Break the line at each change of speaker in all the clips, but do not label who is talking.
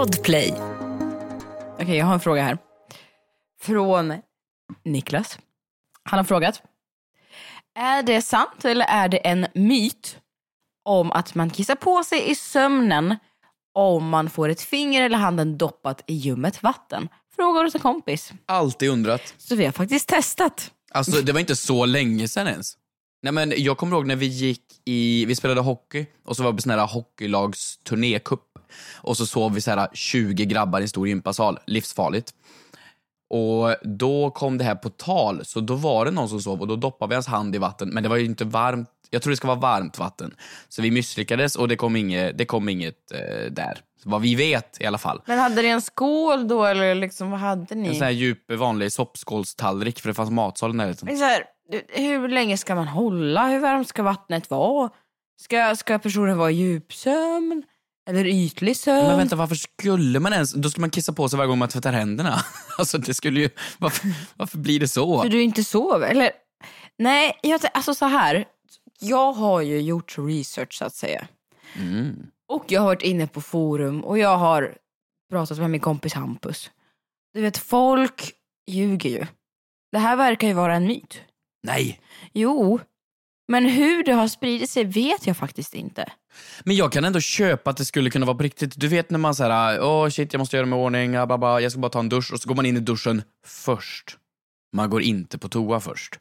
Podplay.
Okej, jag har en fråga här. Från Niklas. Han har frågat. Är det sant eller är det en myt om att man kissar på sig i sömnen om man får ett finger eller handen doppat i ljummet vatten? Frågar hos en kompis.
Alltid undrat.
Så vi har faktiskt testat.
Alltså det var inte så länge sedan ens. Nej men jag kommer ihåg när vi gick i, vi spelade hockey och så var vi sån här hockeylags turnécup. Och så sov vi så här 20 grabbar i en stor gympasal, livsfarligt. Och då kom det här på tal, så då var det någon som sov och då doppade vi hans hand i vatten. Men det var ju inte varmt, jag tror det ska vara varmt vatten. Så vi misslyckades och det kom inget, det kom inget eh, där. Vad vi vet i alla fall.
Men hade ni en skål då eller liksom, vad hade ni?
En sån här djup vanlig soppskålstallrik för det fanns matsalen där. Liksom.
Så här, hur länge ska man hålla? Hur varmt ska vattnet vara? Ska, ska personen vara i djupsömn? Eller ytlig sömn?
Men vänta, varför skulle man ens... Då skulle man kissa på sig varje gång man tvättar händerna. Alltså det skulle ju... Varför, varför blir det så?
För du inte sover? Eller? Nej, jag, alltså så här. Jag har ju gjort research så att säga.
Mm.
Och jag har varit inne på forum och jag har pratat med min kompis Hampus. Du vet, folk ljuger ju. Det här verkar ju vara en myt.
Nej.
Jo, men hur det har spridit sig vet jag faktiskt inte.
Men jag kan ändå köpa att det skulle kunna vara på riktigt. Du vet när man säger åh shit jag måste göra mig i ordning, bla, bla, jag ska bara ta en dusch och så går man in i duschen först. Man går inte på toa först.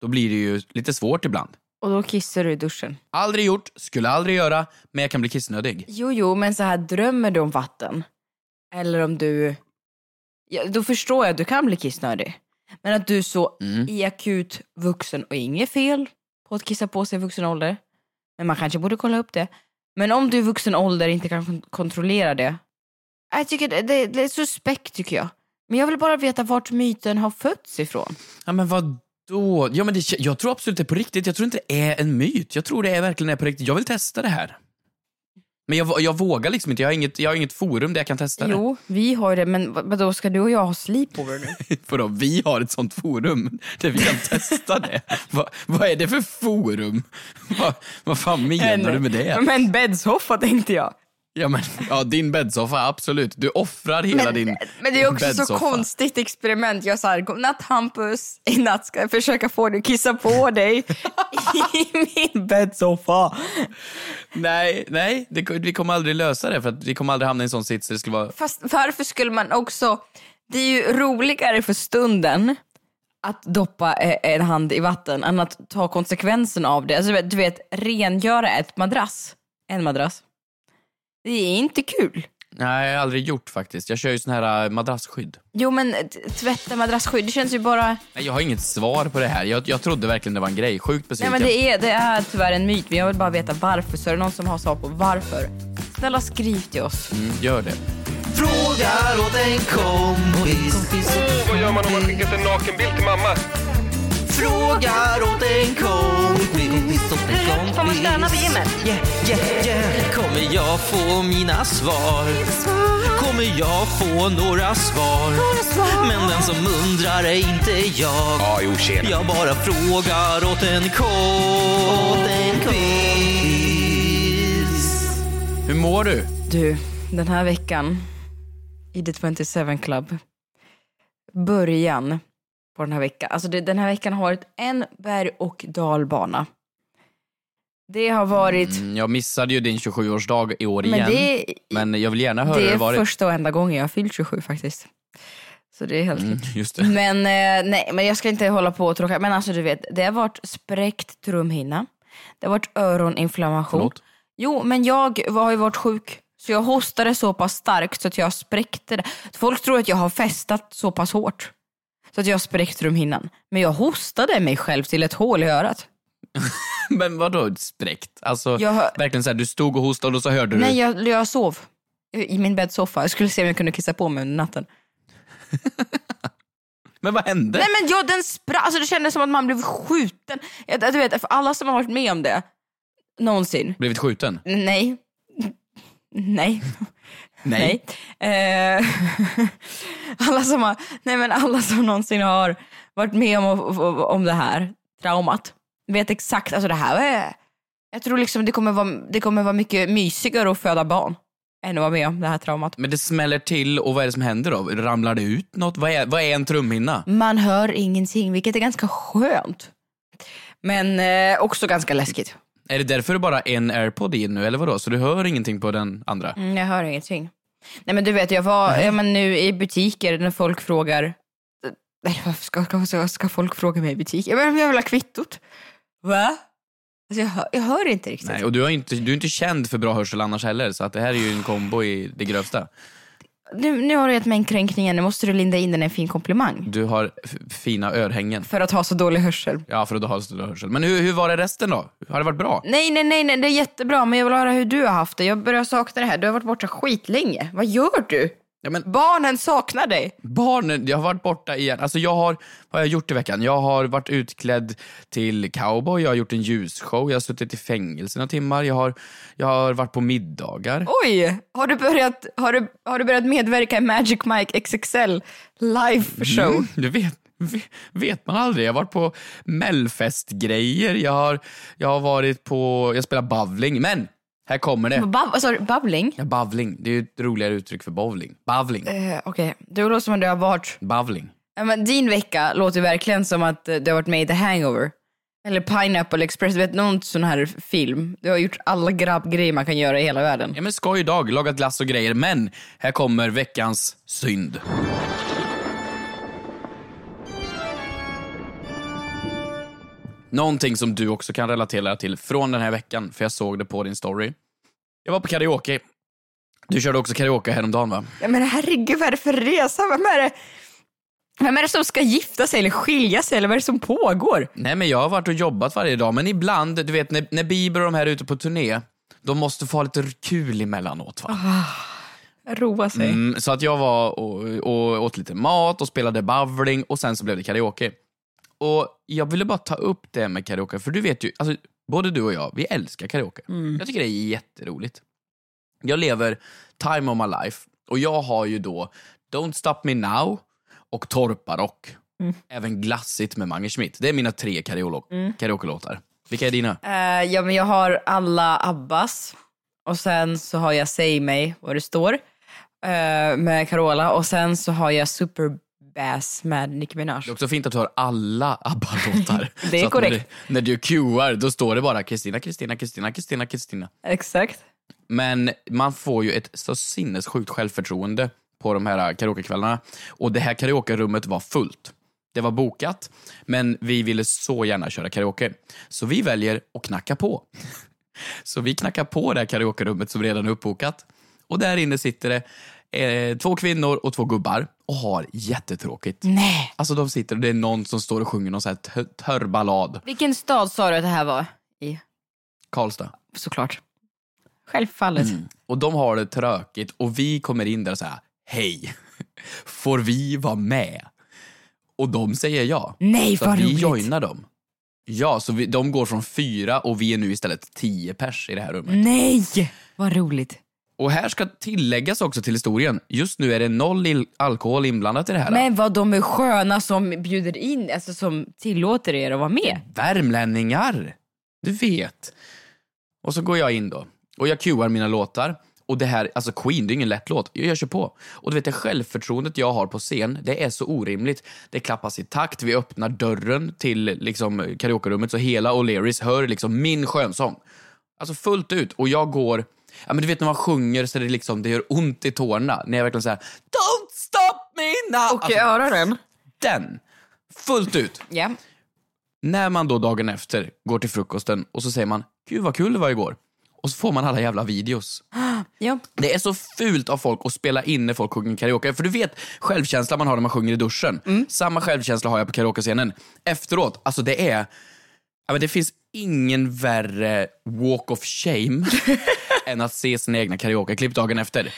Då blir det ju lite svårt ibland.
Och då kissar du i duschen.
Aldrig gjort, skulle aldrig göra, men jag kan bli kissnödig.
Jo, jo, men så här drömmer du om vatten? Eller om du... Ja, då förstår jag att du kan bli kissnödig. Men att du så
Mm.
i akut vuxen, och inget fel på att kissa på sig i vuxen ålder. Men man kanske borde kolla upp det. Men om du i vuxen ålder inte kan kontrollera det. Jag tycker det, det, det är suspekt tycker jag. Men jag vill bara veta vart myten har fötts ifrån.
Ja men vad då? Ja, men det, jag tror absolut det är på riktigt. Jag tror inte det är en myt. Jag tror det är verkligen är på riktigt. Jag vill testa det här. Men jag, jag vågar liksom inte. Jag har, inget, jag har inget forum där jag kan testa
Jo, vi har det, men vad- vadå, ska du och jag ha sleepover nu?
det. Vadå, vi har ett sånt forum där vi kan testa det. Va, vad är det för forum? Va, vad fan menar du med det?
Men bäddsoffa tänkte jag.
Ja, men, ja, din bäddsoffa, absolut. Du offrar hela
Men,
din
men det är också så
bäddsoffa.
konstigt experiment. Jag sa godnatt Hampus, i natt ska jag försöka få dig att kissa på dig i min bäddsoffa.
Nej, nej, det, vi kommer aldrig lösa det för att vi kommer aldrig hamna i en sån sits det skulle vara...
Fast varför skulle man också... Det är ju roligare för stunden att doppa eh, en hand i vatten än att ta konsekvensen av det. Alltså, du vet- du vet, rengöra ett madrass, en madrass. Det är inte kul.
Nej, jag har aldrig gjort faktiskt. Jag kör ju sån här äh, madrassskydd.
Jo men t- tvätta madrassskydd, det känns ju bara...
Nej, jag har inget svar på det här. Jag, jag trodde verkligen det var en grej. Sjukt
Nej
besviken.
men det är, det är tyvärr en myt, men jag vill bara veta varför. Så är det någon som har svar på varför? Snälla skriv till oss.
Mm, gör det.
Frågar åt en kompis.
Vad gör man om man skickat en nakenbild till mamma?
Frågar åt en kompis. Åt en kompis.
Får man stöna på gymmet?
Yeah, yeah, yeah. Kommer jag få mina svar? Kommer jag få några svar? Men den som undrar är inte jag.
Ja, jo tjena.
Jag bara frågar åt en kompis.
Hur mår du?
Du, den här veckan i The 27 Club, början på den här veckan, alltså det, den här veckan har varit en berg och dalbana. Det har varit,
Mm, jag missade ju din 27-årsdag i år
men
igen.
det,
Men jag vill gärna höra
det
hur det
är
varit.
första och enda gången jag har fyllt 27 faktiskt. Så det är helt
Mm, just det.
Men eh, nej, men jag ska inte hålla på och tråka. Men alltså du vet, det har varit spräckt trumhinna. Det har varit öroninflammation.
Förlåt?
Jo, men jag har ju varit sjuk. Så jag hostade så pass starkt så att jag spräckte det. Folk tror att jag har festat så pass hårt. Så att jag har spräckt trumhinnan. Men jag hostade mig själv till ett hål i örat.
Men vadå spräckt? Alltså,
hör-
verkligen så här, du stod och hostade och så hörde du...
Nej, jag, jag sov. I min bäddsoffa. Jag skulle se om jag kunde kissa på mig under natten.
Men vad hände?
Nej men jag, den spra- alltså det kändes som att man blev skjuten. Jag, du vet, för alla som har varit med om det, någonsin.
Blivit skjuten?
Nej. Nej.
Nej.
Nej. Eh, alla, som har, nej men alla som någonsin har varit med om, om det här traumat vet exakt, alltså det här är, jag tror liksom det kommer vara, det kommer vara mycket mysigare att föda barn. än att vara med om det här traumat.
Men det smäller till och vad är det som händer då? Ramlar det ut något? Vad är, vad är en trumhinna?
Man hör ingenting, vilket är ganska skönt. Men eh, också ganska läskigt.
Är det därför det bara är en airpod i nu eller vadå? Så du hör ingenting på den andra?
Mm, jag hör ingenting. Nej men du vet, jag var ja, men nu i butiker när folk frågar... Nej, varför ska, ska, folk fråga mig i butik? Jag vill, jag vill ha kvittot. Va? Alltså jag, hör, jag hör inte riktigt.
Nej, och du, har inte, du är inte känd för bra hörsel annars heller, så att det här är ju en kombo i det grövsta.
Nu, nu har du gett mig en kränkning igen, nu måste du linda in den i en fin komplimang.
Du har f- fina örhängen.
För att ha så dålig hörsel.
Ja, för att du har så dålig hörsel. Men hur, hur var det resten då? Har det varit bra?
Nej, nej, nej, nej, det är jättebra, men jag vill höra hur du har haft det. Jag börjar sakna det här. Du har varit borta skitlänge. Vad gör du?
Ja, men
Barnen saknar dig.
barnen, jag har varit borta igen. Alltså jag har, vad har jag gjort i veckan? Jag har varit utklädd till cowboy, jag har gjort en ljusshow, jag har suttit i fängelse några timmar, jag har, jag har varit på middagar.
Oj, har du börjat, har du, har du börjat medverka i Magic Mike XXL live show?
Mm, det vet, vet, man aldrig. Jag har varit på Melfest-grejer, jag har, jag har varit på, jag spelar bowling, men här kommer det.
Bab, alltså, babbling?
Ja, bowling, det är ju ett roligare uttryck för bowling. Bowling,
Eh, Okej, det låter som att du har varit...
bowling.
Ja, men din vecka låter verkligen som att eh, du har varit med i The Hangover. Eller Pineapple Express, du vet någon sån här film. Du har gjort alla grabbgrejer man kan göra i hela världen.
Ja men skoj idag, lagat glass och grejer, men här kommer veckans synd. Någonting som du också kan relatera till från den här veckan, för jag såg det på din story. Jag var på karaoke. Du körde också karaoke häromdagen va?
Ja, men herregud, vad är det för resa? Vem är det, vem är det som ska gifta sig eller skilja sig eller vad är det som pågår?
Nej men jag har varit och jobbat varje dag, men ibland, du vet när, när Bieber och de här är ute på turné, de måste få ha lite kul emellanåt va?
Roa sig.
Mm, så att jag var och, och åt lite mat och spelade bowling och sen så blev det karaoke. Och jag ville bara ta upp det med karaoke, för du vet ju, alltså, både du och jag, vi älskar karaoke. Jag tycker det är jätteroligt. Jag lever time of my life och jag har ju då Don't Stop Me Now och Torparock. Även Glassigt med Mange Schmidt. Det är mina tre karaoke- karaoke-låtar. Vilka är dina?
Eh, ja, men jag har alla Abbas och sen så har jag Säg mig, vad det står, eh, med Carola och sen så har jag Super Bass med Nicki Minaj.
Det är också fint att du har alla ABBA-låtar.
Det är korrekt.
När du, när du cuear, då står det bara Kristina, Kristina, Kristina, Kristina, Kristina.
Exakt.
Men man får ju ett så sinnessjukt självförtroende på de här karaokekvällarna. Och det här karaokerummet var fullt. Det var bokat, men vi ville så gärna köra karaoke. Så vi väljer att knacka på. Så vi knackar på det här karaokerummet som redan är uppbokat. Och där inne sitter det eh, två kvinnor och två gubbar och har jättetråkigt.
Nej.
Alltså de sitter och det är någon som står och sjunger någon sån här tö- törr ballad.
Vilken stad sa du att det här var i?
Karlstad.
Såklart. Självfallet.
Och de har det tråkigt och vi kommer in där och säger hej, får vi vara med? Och de säger ja.
Nej,
så
vad
vi
roligt.
joinar dem. Ja, så vi, de går från fyra och vi är nu istället tio pers i det här rummet.
Nej, vad roligt.
Och här ska tilläggas också till historien, just nu är det noll alkohol inblandat i det här.
Men vad de är sköna som bjuder in, alltså som tillåter er att vara med.
Värmlänningar! Du vet. Och så går jag in då och jag cuear mina låtar. Och det här, alltså Queen, det är ingen lätt låt. Jag, jag kör på. Och du vet, det självförtroendet jag har på scen, det är så orimligt. Det klappas i takt, vi öppnar dörren till liksom, karaokerummet så hela O'Learys hör liksom min skönsång. Alltså fullt ut. Och jag går, ja men du vet när man sjunger så det liksom, det gör ont i tårna. När jag verkligen säger Don't stop me now!
Och i öronen.
den! Fullt ut.
Ja.
När man då dagen efter går till frukosten och så säger man “Gud vad kul det var igår” och så får man alla jävla videos.
ja.
Det är så fult av folk att spela in när folk sjunger karaoke. För du vet självkänslan man har när man sjunger i duschen.
Mm.
Samma självkänsla har jag på karaokescenen. Efteråt, alltså det är... Ja, men det finns ingen värre walk of shame än att se sina egna karaokeklipp dagen efter.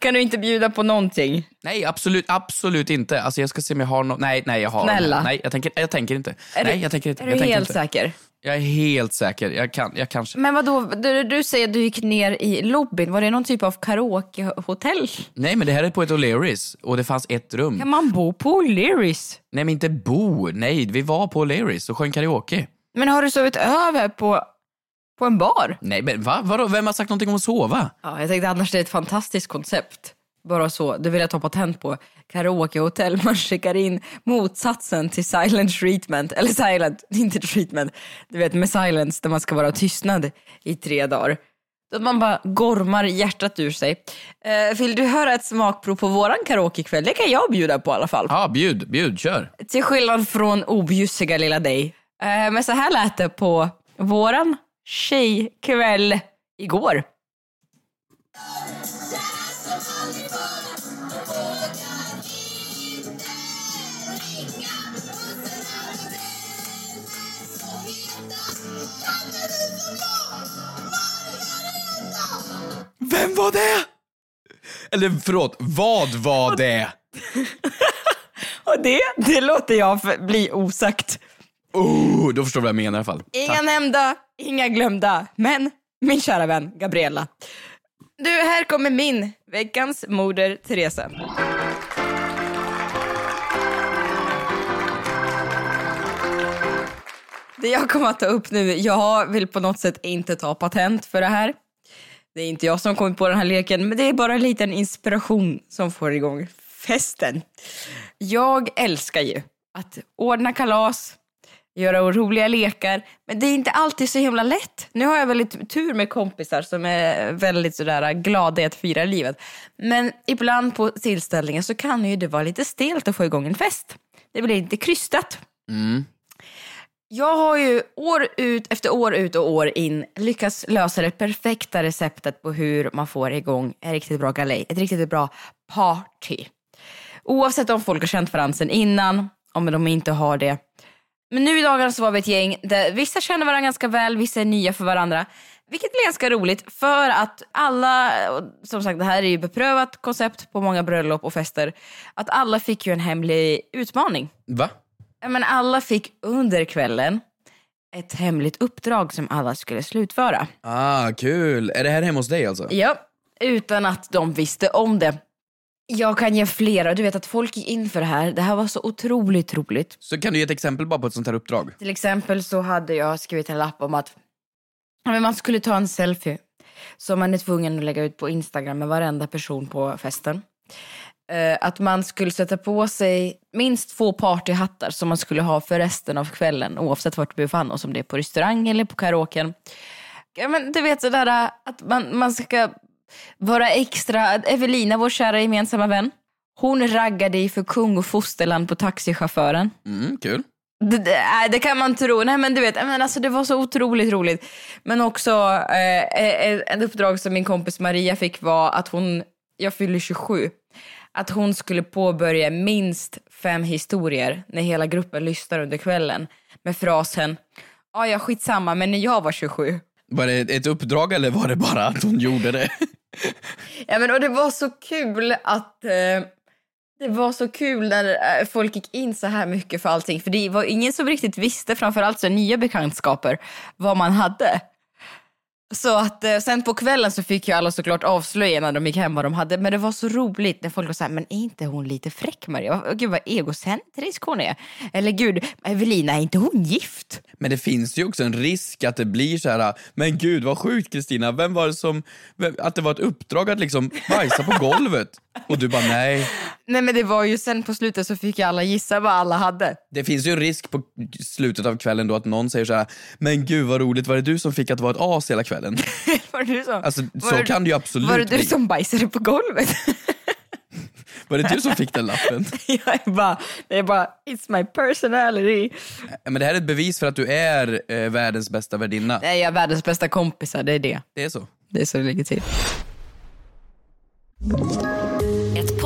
Kan du inte bjuda på någonting?
Nej, absolut, absolut inte. Alltså jag ska se om jag har något. Nej, nej, jag har
Snälla.
Nej, jag tänker, jag tänker inte.
Är
nej, jag tänker inte.
Är
jag
du
tänker
helt
inte.
säker?
Jag är helt säker. Jag kan, jag kanske.
Men vadå, du, du säger att du gick ner i lobbyn. Var det någon typ av karaokehotell?
Nej, men det här är på ett O'Learys och det fanns ett rum.
Kan man bo på O'Learys?
Nej, men inte bo. Nej, vi var på O'Learys och sjöng karaoke.
Men har du sovit över på På en bar.
Nej men va? Vadå? Vem har sagt någonting om att sova?
Ja, jag tänkte annars det är ett fantastiskt koncept. Bara så, det vill jag ta patent på. Karaokehotell, man skickar in motsatsen till silent treatment. Eller silent, inte treatment. Du vet med silence där man ska vara tystnad i tre dagar. Att man bara gormar hjärtat ur sig. Eh, vill du höra ett smakprov på våran karaokekväll? Det kan jag bjuda på i alla fall.
Ja, bjud, bjud, kör.
Till skillnad från objussiga lilla dig. Eh, men så här lät det på våran tjejkväll igår.
Vem var det? Eller förlåt, vad var det?
Och det, det låter jag bli osagt.
Oh, då förstår du vad jag menar i alla fall.
Inga nämnda, inga glömda. Men min kära vän Gabriella. Du, här kommer min veckans moder Teresa. Det jag kommer att ta upp nu, jag vill på något sätt inte ta patent för det här. Det är inte jag som kommit på den här leken, men det är bara en liten inspiration som får igång festen. Jag älskar ju att ordna kalas, göra roliga lekar, men det är inte alltid så himla lätt. Nu har jag väldigt tur med kompisar som är väldigt sådär glada i att fira livet. Men ibland på tillställningen så kan ju det vara lite stelt att få igång en fest. Det blir lite krystat. Jag har ju år ut efter år ut och år in lyckats lösa det perfekta receptet på hur man får igång en riktigt bra galej, ett riktigt bra party. Oavsett om folk har känt varandra sedan innan, om de inte har det. Men nu i dagarna så var vi ett gäng där vissa känner varandra ganska väl, vissa är nya för varandra. Vilket blir ganska roligt för att alla, som sagt det här är ju beprövat koncept på många bröllop och fester, att alla fick ju en hemlig utmaning.
Va?
Men alla fick under kvällen ett hemligt uppdrag som alla skulle slutföra.
Ah, kul. Är det här hemma hos dig alltså?
Ja, utan att de visste om det. Jag kan ge flera, du vet att folk gick in för det här. Det här var så otroligt roligt.
Så kan du ge ett exempel bara på ett sånt här uppdrag?
Till exempel så hade jag skrivit en lapp om att man skulle ta en selfie som man är tvungen att lägga ut på Instagram med varenda person på festen. Eh, att man skulle sätta på sig minst två partyhattar som man skulle ha för resten av kvällen oavsett vart vi befann oss, om det är på restaurang eller på karaoken. Ja, men du vet sådär att man, man ska vara extra, Evelina, vår kära gemensamma vän, hon raggade i för kung och fosterland på taxichauffören.
Mm, kul.
Det, det, nej, det kan man tro. Nej, men du vet, men alltså, det var så otroligt roligt. Men också eh, eh, ett uppdrag som min kompis Maria fick var att hon, jag fyller 27, att hon skulle påbörja minst fem historier när hela gruppen lyssnar under kvällen med frasen ja, ja, skitsamma, men när jag var 27.
Var det ett uppdrag eller var det bara att hon gjorde det?
Ja, men, och det var så kul att eh, det var så kul när eh, folk gick in så här mycket för allting. För det var ingen som riktigt visste, framförallt så nya bekantskaper, vad man hade. Så att eh, sen på kvällen så fick ju alla såklart avslöja när de gick hem vad de hade. Men det var så roligt när folk var såhär, men är inte hon lite fräck Maria? Gud vad egocentrisk hon är. Eller gud, Evelina, är inte hon gift?
Men det finns ju också en risk att det blir så här. men gud vad sjukt Kristina, vem var det som, vem, att det var ett uppdrag att liksom bajsa på golvet? Och du bara nej.
Nej men det var ju sen på slutet så fick alla gissa vad alla hade.
Det finns ju en risk på slutet av kvällen då att någon säger så här. men gud vad roligt, var det du som fick att vara ett as hela kvällen?
var det du som,
Alltså
var
så
det-
kan det ju absolut
Var det du
bli.
som bajsade på golvet?
Var det du som fick den lappen?
jag är bara, det är bara, it's my personality.
Men det här är ett bevis för att du är eh, världens bästa värdinna.
Nej, jag är världens bästa kompisar, det är det.
Det är så.
Det är så det ligger till.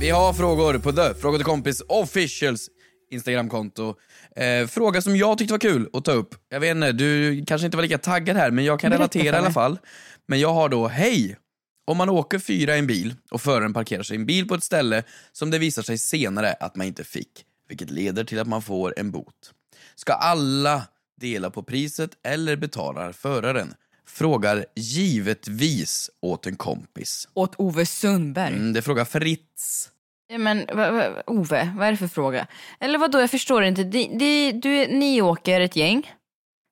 Vi har frågor på The Fråga till kompis officials Instagramkonto. Eh, fråga som jag tyckte var kul att ta upp. Jag vet inte, du kanske inte var lika taggad här men jag kan
Berätta
relatera i alla fall. Men jag har då, hej! Om man åker fyra i en bil och föraren parkerar en bil på ett ställe som det visar sig senare att man inte fick, vilket leder till att man får en bot. Ska alla dela på priset eller betalar föraren? Frågar givetvis åt en kompis.
Åt Ove Sundberg.
Mm, det frågar Fritz.
Ja, Men va, va, Ove, vad är det för fråga? Eller vad då? jag förstår inte. De, de, du, ni åker ett gäng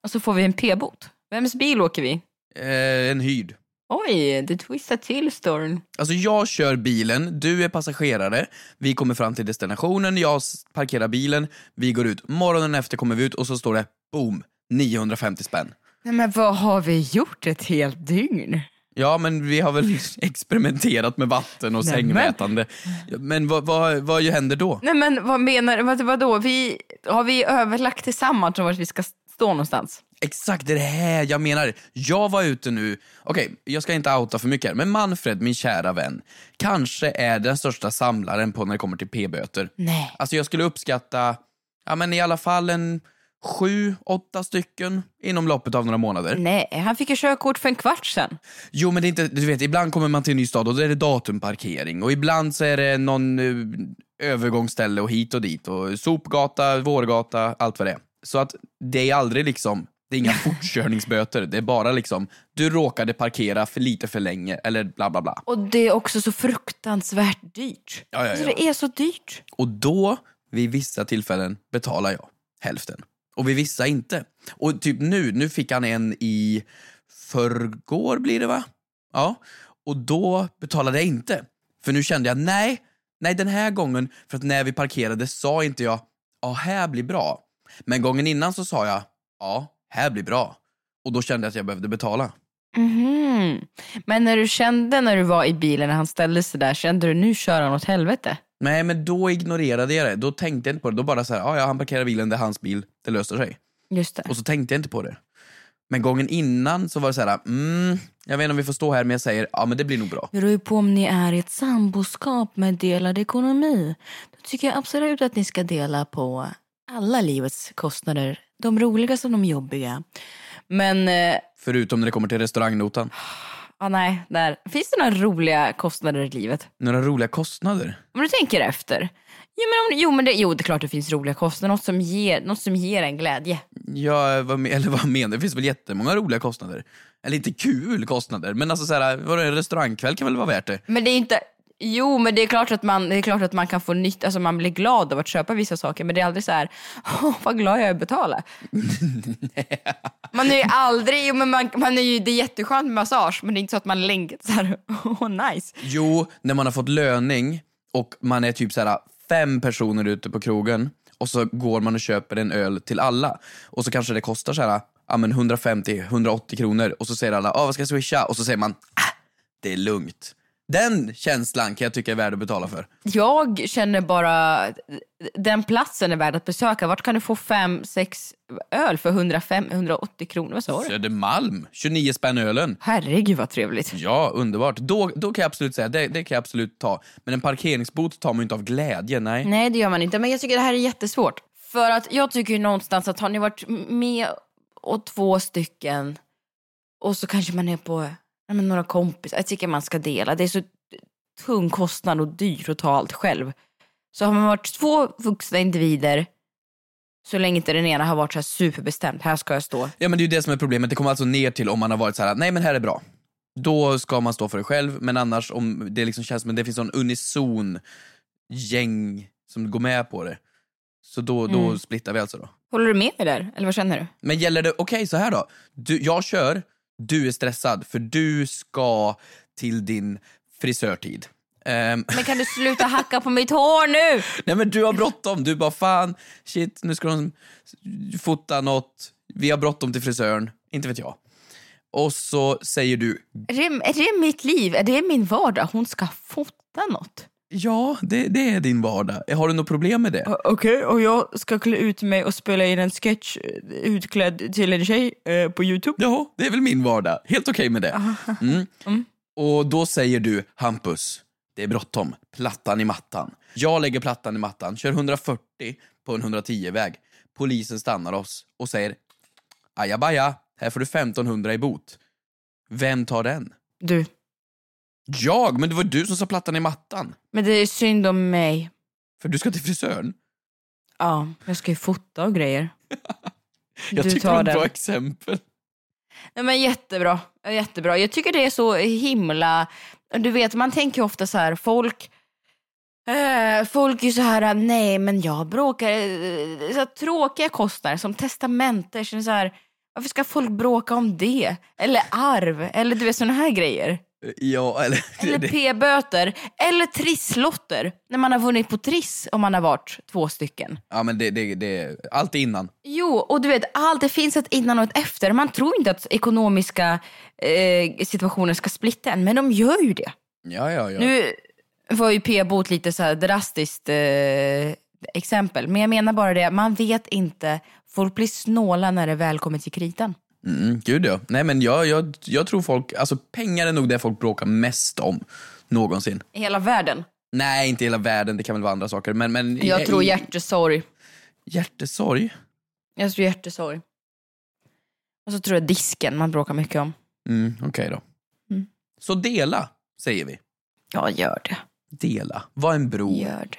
och så får vi en p-bot. Vems bil åker vi?
Eh, en hyrd.
Oj, det twistar till storyn.
Alltså jag kör bilen, du är passagerare, vi kommer fram till destinationen, jag parkerar bilen, vi går ut. Morgonen efter kommer vi ut och så står det boom, 950 spänn.
Nej, men vad har vi gjort ett helt dygn?
Ja men vi har väl experimenterat med vatten och
Nej,
sängmätande. Ja, Men vad, vad, vad händer då?
Nej men vad menar du? Vad, vadå? Vi, har vi överlagt tillsammans om vart vi ska stå någonstans?
Exakt, det är det här jag menar. Jag var ute nu, okej, jag ska inte outa för mycket här, men Manfred, min kära vän, kanske är den största samlaren på när det kommer till p-böter.
Nej.
Alltså jag skulle uppskatta, ja men i alla fall en sju, åtta stycken inom loppet av några månader.
Nej, han fick ju körkort för en kvart sedan.
Jo men det är inte, du vet ibland kommer man till en ny stad och då är det datumparkering och ibland så är det någon eh, övergångsställe och hit och dit och sopgata, vårgata, allt vad det är. Så att det är aldrig liksom, det är inga fortkörningsböter, det är bara liksom, du råkade parkera för lite för länge eller bla bla bla.
Och det är också så fruktansvärt dyrt.
Ja, ja,
Alltså,
ja.
det är så dyrt.
Och då, vid vissa tillfällen, betalar jag hälften. Och vid vissa inte. Och typ nu, nu fick han en i förrgår blir det va? Ja. Och då betalade jag inte. För nu kände jag, nej, nej den här gången, för att när vi parkerade sa inte jag, ja här blir bra. Men gången innan så sa jag, ja här blir bra. Och då kände jag att jag behövde betala.
Mhm. Men när du kände när du var i bilen när han ställde sig där, kände du nu kör han åt helvete?
Nej men då ignorerade jag det, då tänkte jag inte på det. Då bara så här, ja ja han parkerar bilen, det är hans bil, det löser sig.
Just det.
Och så tänkte jag inte på det. Men gången innan så var det så här, mm, jag vet inte om vi får stå här men jag säger, ja men det blir nog bra.
Det beror ju på om ni är i ett samboskap med delad ekonomi. Då tycker jag absolut att ni ska dela på alla livets kostnader. De roliga som de jobbiga. Men, eh,
Förutom när det kommer till restaurangnotan.
Ah, nej, där. Finns det några roliga kostnader i livet?
Några roliga kostnader.
Om du tänker efter. Jo, men, om, jo, men det, jo, det är klart det finns roliga kostnader. Något som ger, något som ger en glädje.
Ja, vad, eller vad menar du? Det finns väl jättemånga roliga kostnader. Eller inte kul kostnader, men alltså så här, en restaurangkväll kan väl vara värt det?
Men det är inte... Jo, men det är klart att man, det är klart att man kan få nytt, alltså man blir glad av att köpa vissa saker, men det är aldrig så här, åh vad glad jag är att betala. man är ju aldrig, men man, man är ju, det är jätteskönt med massage, men det är inte så att man längtar så här, åh nice.
Jo, när man har fått löning och man är typ så här fem personer ute på krogen och så går man och köper en öl till alla och så kanske det kostar så här, ja men 150-180 kronor och så säger alla, ah, vad ska jag swisha? Och så säger man, ah, det är lugnt. Den känslan kan jag tycka är värd att betala för.
Jag känner bara, den platsen är värd att besöka. Vart kan du få fem, sex öl för 105-180 kronor? Vad sa du?
Södermalm, 29 spänn ölen.
Herregud vad trevligt.
Ja, underbart. Då, då kan jag absolut säga, det, det kan jag absolut ta. Men en parkeringsbot tar man ju inte av glädje, nej.
Nej det gör man inte, men jag tycker det här är jättesvårt. För att jag tycker ju någonstans att har ni varit med och två stycken och så kanske man är på ja, men några kompisar, jag tycker man ska dela. Det är så tung kostnad och dyrt att ta allt själv. Så har man varit två vuxna individer så länge inte den ena har varit så här superbestämd, här ska jag stå.
Ja men det är ju det som är problemet, det kommer alltså ner till om man har varit så här: nej men här är bra. Då ska man stå för det själv, men annars om det liksom känns som det finns en unison gäng som går med på det. Så då, då
Mm.
splittar vi alltså då.
Håller du med mig där? Eller vad känner du?
Men gäller det, okej så här då. Du, jag kör, du är stressad för du ska till din frisörtid. Ehm,
Men kan du sluta hacka på mitt hår nu?
Nej men du har bråttom, du bara fan, shit nu ska de fota något, vi har bråttom till frisören, inte vet jag. Och så säger du,
Är det, är det mitt liv? Är det min vardag? Hon ska fota något?
Ja det, det är din vardag, har du något problem med det?
Okej, och jag ska klä ut mig och spela in en sketch eh, utklädd till en tjej eh, på Youtube.
Ja, det är väl min vardag, helt okej med det. Mm. Och då säger du, Hampus, det är bråttom. Plattan i mattan. Jag lägger plattan i mattan, kör 140 på en 110-väg. Polisen stannar oss och säger ajabaja, här får du 1500 i bot. Vem tar den?
Du,
Jag? Men det var du som sa plattan i mattan.
men det är synd om mig.
För du ska till frisören.
Ja, jag ska ju fota och grejer.
Jag
Du
tycker det var ett bra exempel.
Nej, men jättebra. Jättebra. Jag tycker det är så himla... Du vet, man tänker ofta så här, folk... Eh, folk är så här, nej men jag bråkar... eh, Så tråkiga kostnader som testamenter. Så här, varför ska folk bråka om det? Eller arv, eller du vet såna här grejer.
Ja, eller...
Eller p-böter, eller trisslotter. När man har vunnit på triss om man har varit två stycken.
Ja, men det, det, det, allt innan.
Jo, och du vet, allt, det finns ett innan och ett efter. Man tror inte att ekonomiska eh, situationer ska splitta en, men de gör ju det.
Ja, ja, ja.
Nu var ju p-bot lite så drastiskt eh, exempel, men jag menar bara det, man vet inte, folk blir snåla när det väl kommer till kritan.
Mm, gud ja. Nej men jag, jag, jag tror folk, alltså pengar är nog det folk bråkar mest om någonsin.
I hela världen.
Nej, inte hela världen, det kan väl vara andra saker. Men, men
Jag tror hjärtesorg.
Hjärtesorg?
Jag tror hjärtesorg. Och så tror jag disken man bråkar mycket om.
Mm, Okej då.
Mm.
Så dela, säger vi.
Ja, gör det.
Dela. Var en bro.
Gör det.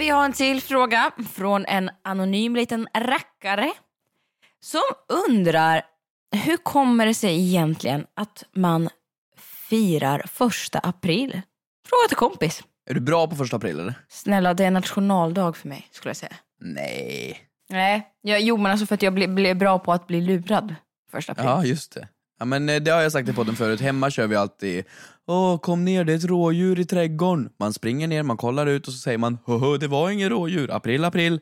vi har en till fråga från en anonym liten rackare som undrar hur kommer det sig egentligen att man firar första april? Fråga till kompis.
Är du bra på första april eller?
Snälla, det är nationaldag för mig skulle jag säga.
Nej.
Nej, jag, jo men alltså för att jag blev blev bra på att bli lurad första april.
Ja, just det. Ja, men eh, det har jag sagt i podden förut. Hemma kör vi alltid Åh, kom ner, det är ett rådjur i trädgården. Man springer ner, man kollar ut och så säger man Höhö, det var ingen rådjur. April, april.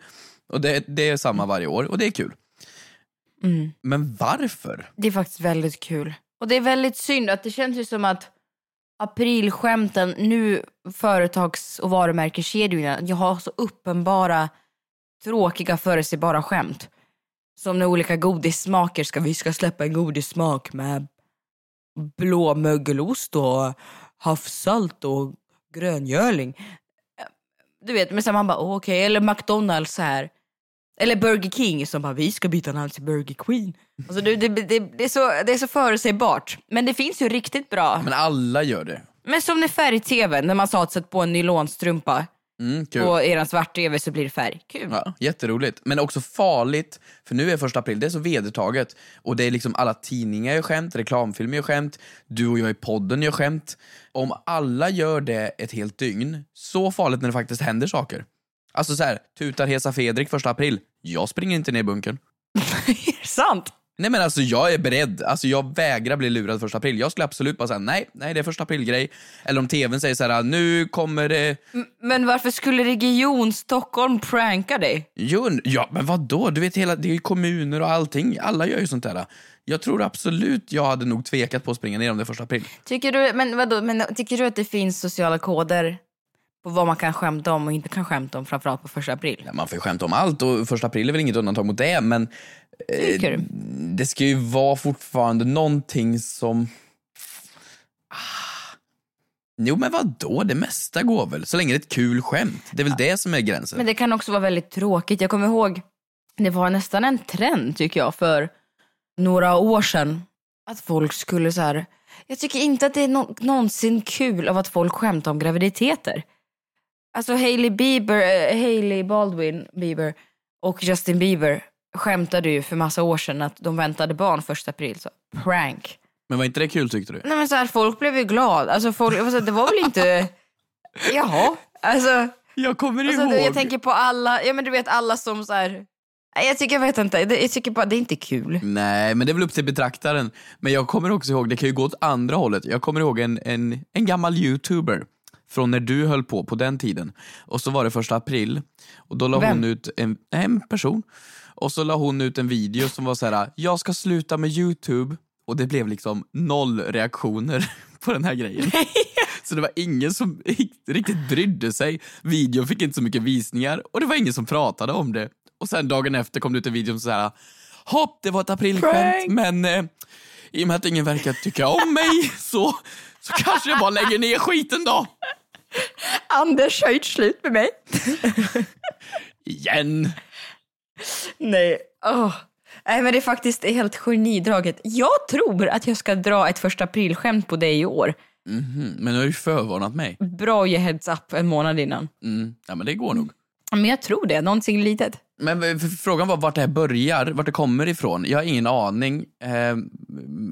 Och det, det är samma varje år och det är kul.
Mm.
Men varför?
Det är faktiskt väldigt kul. Och det är väldigt synd att det känns ju som att aprilskämten, nu företags och varumärkeskedjorna, jag har så uppenbara tråkiga förutsägbara skämt. Som när olika godissmaker ska, vi ska släppa en godissmak med blåmögelost och havssalt och gröngöling. Du vet, men sen man bara okej, eller McDonalds så här. Eller Burger King som bara vi ska byta namn till Burger Queen. Alltså det, det, det, det, är så, det är så förutsägbart. Men det finns ju riktigt bra.
Men alla gör det.
Men som när färg-tv, när man sa att sätta på en nylonstrumpa
Mm, kul.
på eran svart-tv så blir det färg. Kul.
Ja, jätteroligt. Men också farligt, för nu är första april, det är så vedertaget. Och det är liksom alla tidningar gör skämt, reklamfilmer gör skämt, du och jag i podden gör skämt. Om alla gör det ett helt dygn, så farligt när det faktiskt händer saker. Alltså så här, tutar Hesa Fredrik första april, jag springer inte ner i bunkern.
är det sant?
Nej men alltså jag är beredd, alltså jag vägrar bli lurad första april. Jag skulle absolut bara säga nej, nej det är första april-grej. Eller om tvn säger så här, nu kommer det...
Men varför skulle Region Stockholm pranka dig?
Jo, ja men vad då? Du vet, hela, det är ju kommuner och allting. Alla gör ju sånt där. Jag tror absolut jag hade nog tvekat på att springa ner om det är första april.
Tycker du, men vadå, men tycker du att det finns sociala koder på vad man kan skämta om och inte kan skämta om framförallt på första april?
Ja, man får ju skämta om allt och första april är väl inget undantag mot det, men
Tycker du?
det ska ju vara fortfarande någonting som... Ah. Jo men vad då? det mesta går väl? Så länge det är ett kul skämt. Det är väl det som är gränsen.
Men det kan också vara väldigt tråkigt. Jag kommer ihåg, det var nästan en trend tycker jag för några år sedan. Att folk skulle så här. Jag tycker inte att det är nå- någonsin kul av att folk skämtar om graviditeter. Alltså Hailey Bieber, eh, Hailey Baldwin Bieber och Justin Bieber skämtade ju för massa år sedan att de väntade barn första april. Så prank.
Men var inte det kul tyckte du?
Nej men så här, folk blev ju glad. Alltså folk, alltså, det var väl inte... Jaha, Alltså,
Jag kommer
alltså
ihåg.
jag tänker på alla, ja men du vet alla som så här. Jag tycker, jag vet inte, jag tycker bara det är inte kul.
Nej, men det är väl upp till betraktaren. Men jag kommer också ihåg, det kan ju gå åt andra hållet. Jag kommer ihåg en, en, en gammal youtuber från när du höll på på den tiden. Och så var det första april och då la
Vem?
hon ut en, en person och så la hon ut en video som var så här: jag ska sluta med youtube och det blev liksom noll reaktioner på den här grejen. Så det var ingen som riktigt brydde sig. Videon fick inte så mycket visningar och det var ingen som pratade om det. Och sen dagen efter kom det ut en video som så här hopp det var ett aprilskämt men eh, i och med att ingen verkar tycka om mig så, så kanske jag bara lägger ner skiten då.
Anders har gjort slut med mig.
Igen.
Nej. Åh. Nej men det är faktiskt helt genidraget. Jag tror att jag ska dra ett första aprilskämt på dig i år.
Mhm, Men du har ju förvarnat mig.
Bra att ge heads up en månad innan.
Mm. Ja men det går nog.
Men jag tror det, någonting litet.
Men frågan var vart det här börjar, vart det kommer ifrån. Jag har ingen aning. Eh,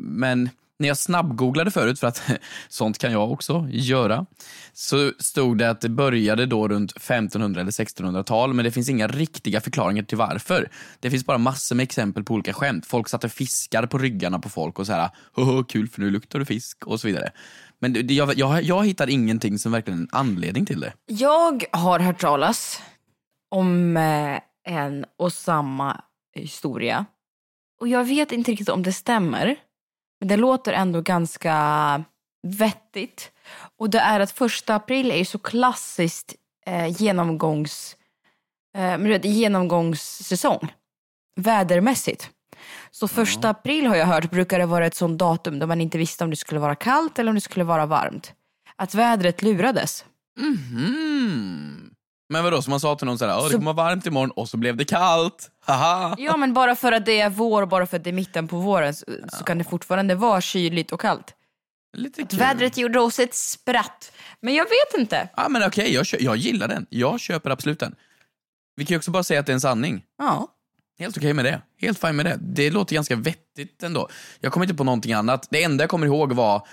men när jag snabbgooglade förut, för att sånt kan jag också göra, så stod det att det började då runt 1500 eller 1600-tal, men det finns inga riktiga förklaringar till varför. Det finns bara massor med exempel på olika skämt. Folk satte fiskar på ryggarna på folk och så här, "Haha, kul för nu luktar du fisk och så vidare. Men det- jag, jag, jag hittar ingenting som verkligen är en anledning till det.
Jag har hört talas om eh, en och samma historia. Och jag vet inte riktigt om det stämmer. Men det låter ändå ganska vettigt. Och det är att första april är ju så klassiskt eh, genomgångs, eh, vet, genomgångssäsong. Vädermässigt. Så första april har jag hört brukar det vara ett sånt datum då man inte visste om det skulle vara kallt eller om det skulle vara varmt. Att vädret lurades.
Mhm. Men vadå, så man sa till någon såhär, "Åh, det
Så-
kommer vara varmt imorgon och så blev det kallt. Haha.
Ja men bara för att det är vår och bara för att det är mitten på våren så, så kan det fortfarande vara kyligt och kallt.
Lite kul.
Vädret gjorde oss ett spratt. Men jag vet inte.
Ja men okej, jag, kö- jag gillar den. Jag köper absolut den. Vi kan ju också bara säga att det är en sanning.
Ja.
Helt okej med det. Helt fine med det. Det låter ganska vettigt ändå. Jag kommer inte på någonting annat. Det enda jag kommer ihåg var,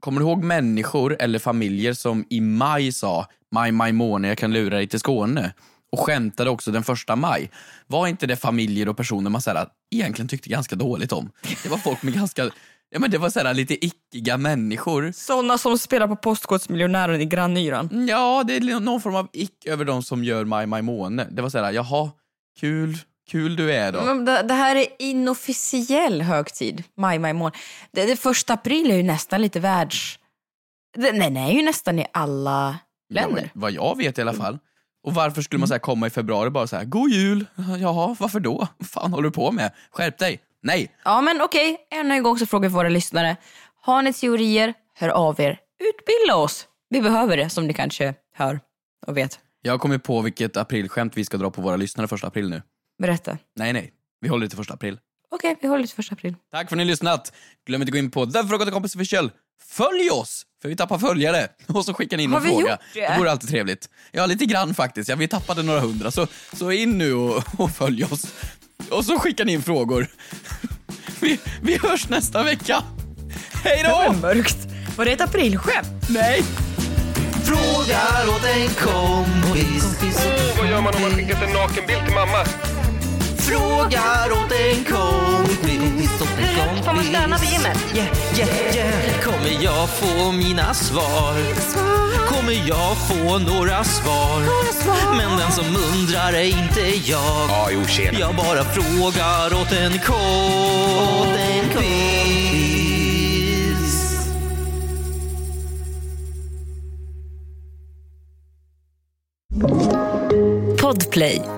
kommer du ihåg människor eller familjer som i maj sa maj, maj månad, jag kan lura dig till Skåne. Och skämtade också den första maj. Var inte det familjer och personer man så här, egentligen tyckte ganska dåligt om? Det var folk med ganska, ja men det var så här, lite ickiga människor.
Sådana som spelar på Postkodmiljonären i grannyran.
Ja, det är någon form av ick över de som gör maj, maj måne. Det var så här, jaha, kul, kul du är då.
Men Det, det här är inofficiell högtid, maj, maj månad. Det, det första april är ju nästan lite världs... Den är ju nästan i alla länder.
Ja, vad jag vet i alla fall. Och varför skulle man så komma i februari och bara så här, god jul? Jaha, varför då? Vad fan håller du på med? Skärp dig! Nej!
Ja men okej, ännu en gång så frågar vi våra lyssnare. Har ni teorier, hör av er. Utbilda oss. Vi behöver det som ni kanske hör och vet.
Jag har kommit på vilket aprilskämt vi ska dra på våra lyssnare första april nu.
Berätta.
Nej, nej. Vi håller det till första april.
Okej, vi håller det till första april.
Tack för att ni har lyssnat. Glöm inte gå in på The Fråga till kompis official. Följ oss! För vi tappar följare. Och så skickar ni in
Har
en
vi
fråga.
gjort det?
Det vore alltid trevligt. Ja, lite grann faktiskt. Ja, vi tappade några hundra. Så, så in nu och, och följ oss. Och så skickar ni in frågor. Vi, vi hörs nästa vecka. Hej då!
mörkt. Var det ett aprilskämt?
Nej!
Frågar åt en kompis.
Åh, vad gör man om man skickat en nakenbild till mamma?
Frågar åt en kompis. Kompis.
Får man stanna vid gymmet?
Yeah, yeah, yeah. Kommer jag få mina svar? Kommer jag få några svar? Men den som undrar är inte jag.
Ja, jo, tjena.
Jag bara frågar åt en kompis.
Podplay.